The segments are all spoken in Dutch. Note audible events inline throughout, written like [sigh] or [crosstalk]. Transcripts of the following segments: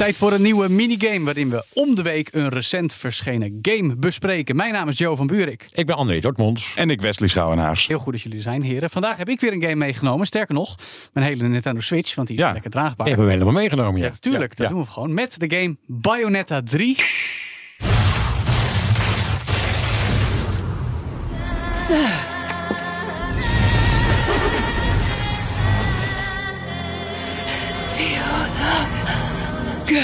Tijd voor een nieuwe minigame waarin we om de week een recent verschenen game bespreken. Mijn naam is Joe van Buurik. Ik ben André Dortmonds. En ik Wesley Schouwenaars. Heel goed dat jullie er zijn, heren. Vandaag heb ik weer een game meegenomen. Sterker nog, mijn hele Nintendo Switch, want die is Ja. lekker draagbaar. Die hebben we helemaal meegenomen, Ja, ja. natuurlijk. Dat Ja. doen we gewoon. Met de game Bayonetta 3. [sighs] [sighs] [sighs] Seems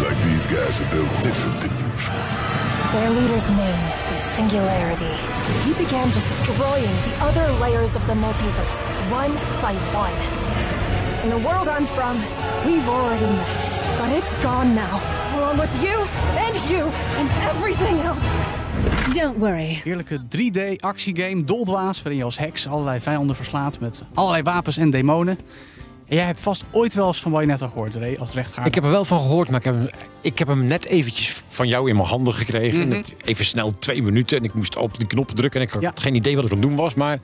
like these guys are built different than usual. Their leader's name is Singularity. He began destroying the other layers of the multiverse, one by one. In the world I'm from, we've already met. But it's gone now, along with you and you and everything else. Don't worry. Heerlijke 3D actiegame, doldwaas, waarin je als heks allerlei vijanden verslaat met allerlei wapens en demonen. En jij hebt vast ooit wel eens van Bayonetta gehoord, Ray, als rechtvaardig. Ik heb er wel van gehoord, maar ik heb, hem, ik heb hem net eventjes van jou in mijn handen gekregen. Mhm. En het- even snel twee minuten en ik moest op die knoppen drukken. En ik had Ja. geen idee wat ik aan het doen was. Maar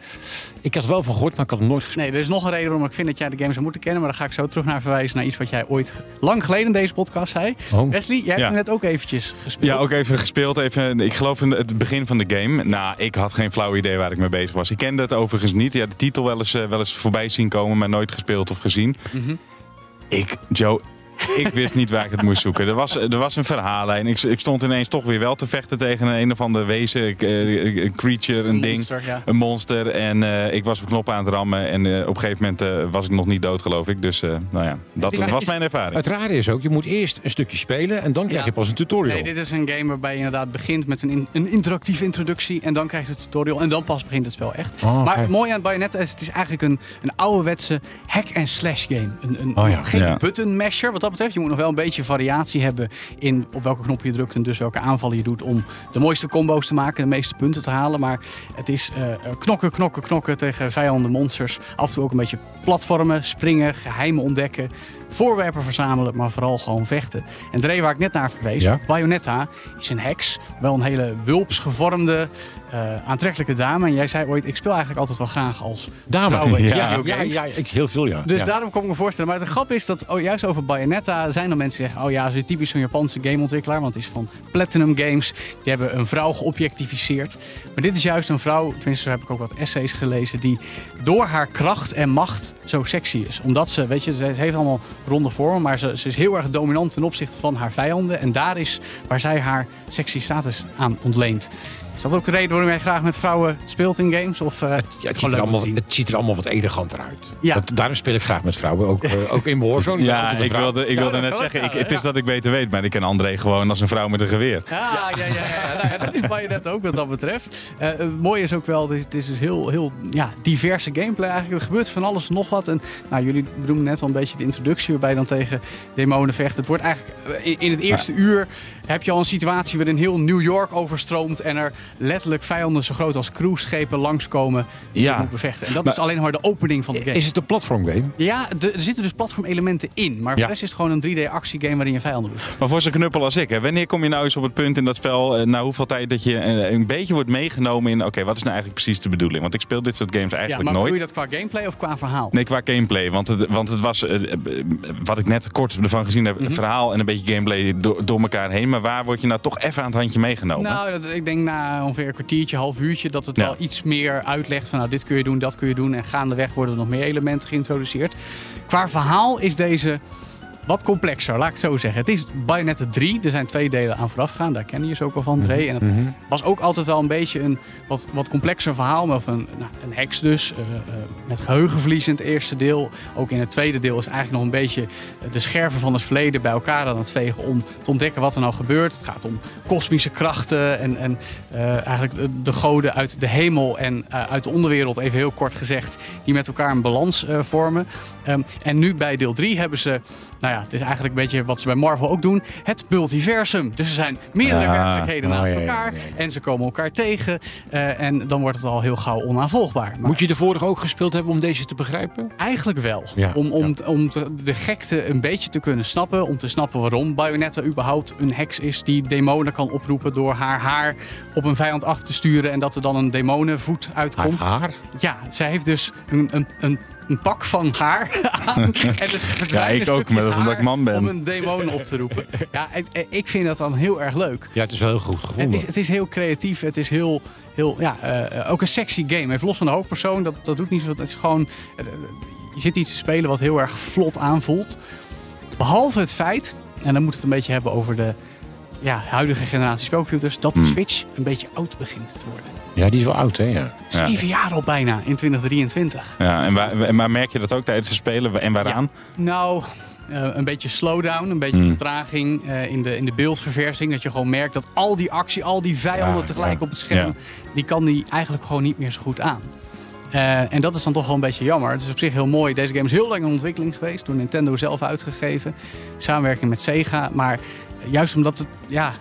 ik had er wel van gehoord, maar ik had hem nooit gespeeld. Nee, er is nog een reden waarom ik vind dat jij de game zou moeten kennen. Maar daar ga ik zo terug naar verwijzen. Naar iets wat jij ooit lang geleden in deze podcast zei. Oh. Wesley, jij hebt Ja. hem net ook eventjes gespeeld. Ja, ook even gespeeld. Even, ik geloof in het begin van de game. Nou, ik had geen flauw idee waar ik mee bezig was. Ik kende het overigens niet. Ja, de titel wel eens, eh, wel eens voorbij zien komen, maar nooit gespeeld of gezien. Mhm. Ik, Joe, ik wist niet waar ik het moest zoeken. Er was, er was een verhaallijn. Ik, ik stond ineens toch weer wel te vechten tegen een, een of ander wezen. Eh, een creature, een ding. Monster, ja. Een monster. En eh, ik was op knoppen aan het rammen. En eh, op een gegeven moment eh, was ik nog niet dood, geloof ik. Dus eh, nou ja, dat is- was is- mijn ervaring. Het rare is ook, je moet eerst een stukje spelen en dan krijg Ja. je pas een tutorial. Nee, dit is een game waarbij je inderdaad begint met een, in- een interactieve introductie. En dan krijg je het tutorial. En dan pas begint het spel echt. Oh, maar oké. mooi aan Bayonetta is, het is eigenlijk een, een ouderwetse hack-and-slash game. Een, een, Oh ja. Geen Ja. button masher wat dat Je moet nog wel een beetje variatie hebben in op welke knop je drukt. En dus welke aanvallen je doet om de mooiste combo's te maken. De meeste punten te halen. Maar het is eh, knokken, knokken, knokken tegen vijanden, monsters. Af en toe ook een beetje platformen, springen, geheimen ontdekken. Voorwerpen verzamelen, maar vooral gewoon vechten. En de reden waar ik net naar verwees, Ja. Bayonetta is een heks. Wel een hele wulps gevormde, eh, aantrekkelijke dame. En jij zei ooit, ik speel eigenlijk altijd wel graag als Dame. ja, ja, ja, ik heel veel, ja. Dus daarom kon ik me voorstellen. Maar de grap is dat oh, juist over Bayonetta zijn er mensen die zeggen... oh ja, ze is typisch zo'n Japanse gameontwikkelaar. Want het is van Platinum Games. Die hebben een vrouw geobjectificeerd. Maar dit is juist een vrouw, tenminste zo heb ik ook wat essays gelezen... die door haar kracht en macht zo sexy is. Omdat ze, weet je, ze heeft allemaal ronde vormen... maar ze, ze is heel erg dominant ten opzichte van haar vijanden. En daar is waar zij haar sexy status aan ontleent. Is dat ook de reden waarom jij graag met vrouwen speelt in games? Of, eh, Ja, het, gewoon ziet er leuk om allemaal, te zien? het ziet er allemaal wat eleganter uit. Ja. Dat- daarom speel ik graag met vrouwen, ook, eh, ook in Warzone. [laughs] Ja, ik vrouw. wilde, ik wilde net zeggen, ik, het is dat ik beter weet, maar ik ken André gewoon als een vrouw met een geweer. Ja, ja, ja. ja. Nou ja, dat is Bayonetta ook wat dat betreft. Eh, het mooie is ook wel, het is, het is dus heel, heel ja, diverse gameplay eigenlijk. Er gebeurt van alles en nog wat. En nou, jullie benoemden net al een beetje de introductie waarbij je dan tegen demonen vecht. Het wordt eigenlijk eh, in, het eerste uur heb je al een situatie waarin heel New York overstroomt en er letterlijk vijanden zo groot als cruiseschepen langskomen die Ja. je moet bevechten. En dat Maar- is alleen maar de opening van de game. Is het een platformgame? Ja, de- er zitten dus platformelementen in. Maar voor Ja. de rest is het gewoon een 3D actiegame waarin je vijanden doet. Maar voor zo'n knuppel als ik, hè, wanneer kom je nou eens op het punt in dat spel, eh, na hoeveel tijd dat je eh, een beetje wordt meegenomen in, oké, wat is nou eigenlijk precies de bedoeling? Want ik speel dit soort games Ja, eigenlijk maar nooit. doe je dat qua gameplay of qua verhaal? Nee, qua gameplay. Want het, want het was, wat ik net kort ervan gezien heb, een verhaal en een beetje gameplay door, door elkaar heen. Maar waar word je nou toch even aan het handje meegenomen? Nou, dat, ik denk na ongeveer een kwartiertje, half uurtje, dat het Ja. wel iets meer uitlegt van nou, dit kun je doen, dat kun je doen. En gaandeweg worden er nog meer elementen geïntroduceerd. Qua verhaal is deze wat complexer, laat ik het zo zeggen. Het is Bayonetta 3. Er zijn twee delen aan vooraf gegaan. Daar ken je ze ook al van, Dre. En het was ook altijd wel een beetje een wat, wat complexer verhaal. Of een, nou, een heks dus. eh, eh, met geheugenverlies in het eerste deel. Ook in het tweede deel is eigenlijk nog een beetje eh, de scherven van het verleden bij elkaar aan het vegen. Om te ontdekken wat er nou gebeurt. Het gaat om kosmische krachten. En, en eigenlijk de, de goden uit de hemel en uit de onderwereld, even heel kort gezegd. Die met elkaar een balans vormen. Ehm, en nu bij deel 3 hebben ze, nou ja, het is eigenlijk een beetje wat ze bij Marvel ook doen, het multiversum. Dus er zijn meerdere Ah, werkelijkheden naast ja, ja, elkaar ja, ja. en ze komen elkaar tegen. eh, en dan wordt het al heel gauw onaanvolgbaar. Maar Moet je de vorige ook gespeeld hebben om deze te begrijpen? Eigenlijk wel. Ja, om om, ja. om te- de gekte een beetje te kunnen snappen. Om te snappen waarom Bayonetta überhaupt een heks is die demonen kan oproepen door haar haar op een vijand af te sturen. En dat er dan een demonenvoet Haar uitkomt. haar? Ja, zij heeft dus een, een, een, een pak van haar [laughs] aan. En dus verdwijnen ik ook, omdat ik man ben. Om een demon op te roepen. Ja, ik, ik vind dat dan heel erg leuk. Ja, het is wel heel goed Het gevonden. is, het is heel creatief. Het is heel, heel ja, eh, ook een sexy game. Even los van de hoofdpersoon, dat, dat doet niet zo. Het is gewoon, eh, je zit iets te spelen wat heel erg vlot aanvoelt. Behalve het feit, en dan moet het een beetje hebben over de ja, huidige generatie spelcomputers, dat de Hmm. Switch een beetje oud begint te worden. Ja, die is wel oud, hè? Ja. Zeven jaar al bijna in 2023. Ja, en waar, maar merk je dat ook tijdens het spelen en waaraan? Nou, eh, een beetje slowdown, een beetje Hmm. vertraging eh, in, de, in de beeldverversing. Dat je gewoon merkt dat al die actie, al die vijanden Ja, tegelijk ja. op het scherm, die kan die eigenlijk gewoon niet meer zo goed aan. Eh, en dat is dan toch wel een beetje jammer. Het is op zich heel mooi. Deze game is heel lang in ontwikkeling geweest. Door Nintendo zelf uitgegeven. Samenwerking met Sega. Maar juist omdat het... Ja,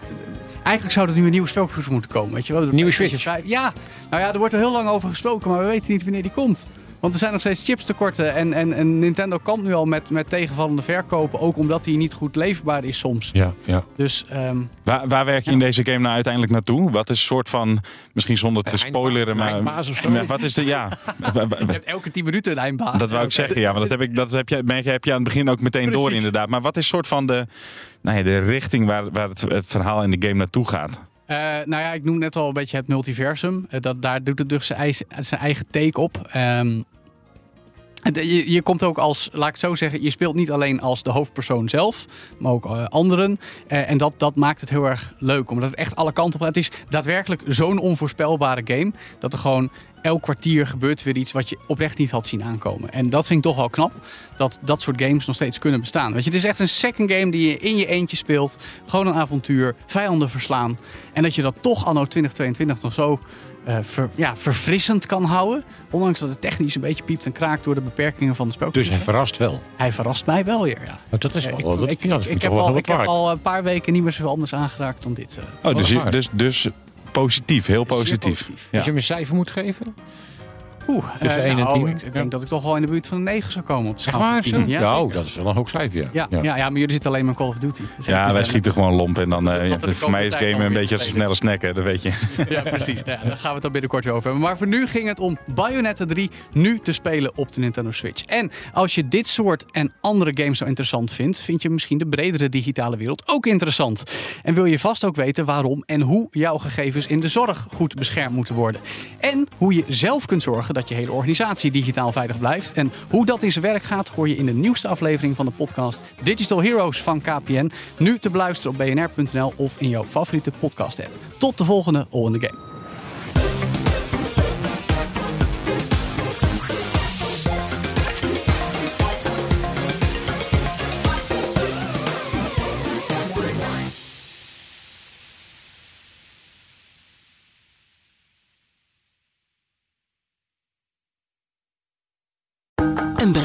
eigenlijk zou er nu een nieuwe spelcomputer moeten komen. Weet je wel? Nieuwe 5. Ja, nou ja, er wordt er heel lang over gesproken. Maar we weten niet wanneer die komt. Want er zijn nog steeds chipstekorten. En, en, en Nintendo kampt nu al met, met tegenvallende verkopen. Ook omdat die niet goed leefbaar is soms. Ja, ja. Dus ehm, Waar, waar werk je in deze game nou uiteindelijk naartoe? Wat is een soort van, misschien zonder te spoileren, maar... een eindbaas of zo? Maar [laughs] Wat is de, ja... [laughs] je hebt elke 10 minuten een eindbaas. Dat wou ik zeggen, ja. Maar dat heb, ik, dat heb, je, merk je, heb je aan het begin ook meteen door Precies. inderdaad. Maar wat is soort van de, nou ja, de richting waar, waar het, het verhaal in de game naartoe gaat? Eh, nou ja, ik noem net al een beetje het multiversum. Eh, dat, daar doet het dus zijn eigen, zijn eigen take op. Ehm, je, je komt ook als, laat ik zo zeggen, je speelt niet alleen als de hoofdpersoon zelf, maar ook eh, anderen. Eh, en dat, dat maakt het heel erg leuk, omdat het echt alle kanten op gaat. Het is daadwerkelijk zo'n onvoorspelbare game, dat er gewoon elk kwartier gebeurt weer iets wat je oprecht niet had zien aankomen. En dat vind ik toch wel knap, dat dat soort games nog steeds kunnen bestaan. Weet je, het is echt een second game die je in je eentje speelt. Gewoon een avontuur, vijanden verslaan. En dat je dat toch anno 2022 nog zo eh, ver- ja, verfrissend kan houden. Ondanks dat het technisch een beetje piept en kraakt door de beperkingen van de Dus spelcomputer. hij verrast wel. hij verrast mij wel weer, ja. Maar dat is Eh, wel, ik, dat, ik, heb, al, wat ik heb waard. al een paar weken niet meer zoveel anders aangeraakt dan dit. eh. Oh, dus, dus, dus positief, heel positief. positief. Ja. Als je hem een cijfer moet geven? Oeh, Tussen eh, één en nou, tien? Ik, ik denk dat ik toch wel in de buurt van een 9 zou komen op de Zeg schaal maar? 10. Zo? Ja, oh, dat is wel een hoog cijfer, ja. Ja, ja. Ja, maar jullie zitten alleen maar Call of Duty. Ja, wij schieten gewoon lomp en dan, eh, de voor mij is gamen een beetje als een snelle snack, hè, dat weet je. Ja, precies. Ja, daar gaan we het dan binnenkort weer over hebben. Maar voor nu ging het om Bayonetta 3 nu te spelen op de Nintendo Switch. En als je dit soort en andere games zo interessant vindt, vind je misschien de bredere digitale wereld ook interessant. En wil je vast ook weten waarom en hoe jouw gegevens in de zorg goed beschermd moeten worden. En hoe je zelf kunt zorgen dat je hele organisatie digitaal veilig blijft. En hoe dat in zijn werk gaat, hoor je in de nieuwste aflevering van de podcast Digital Heroes van KPN. Nu te beluisteren op bnr.nl of in jouw favoriete podcast app. Tot de volgende All in the Game.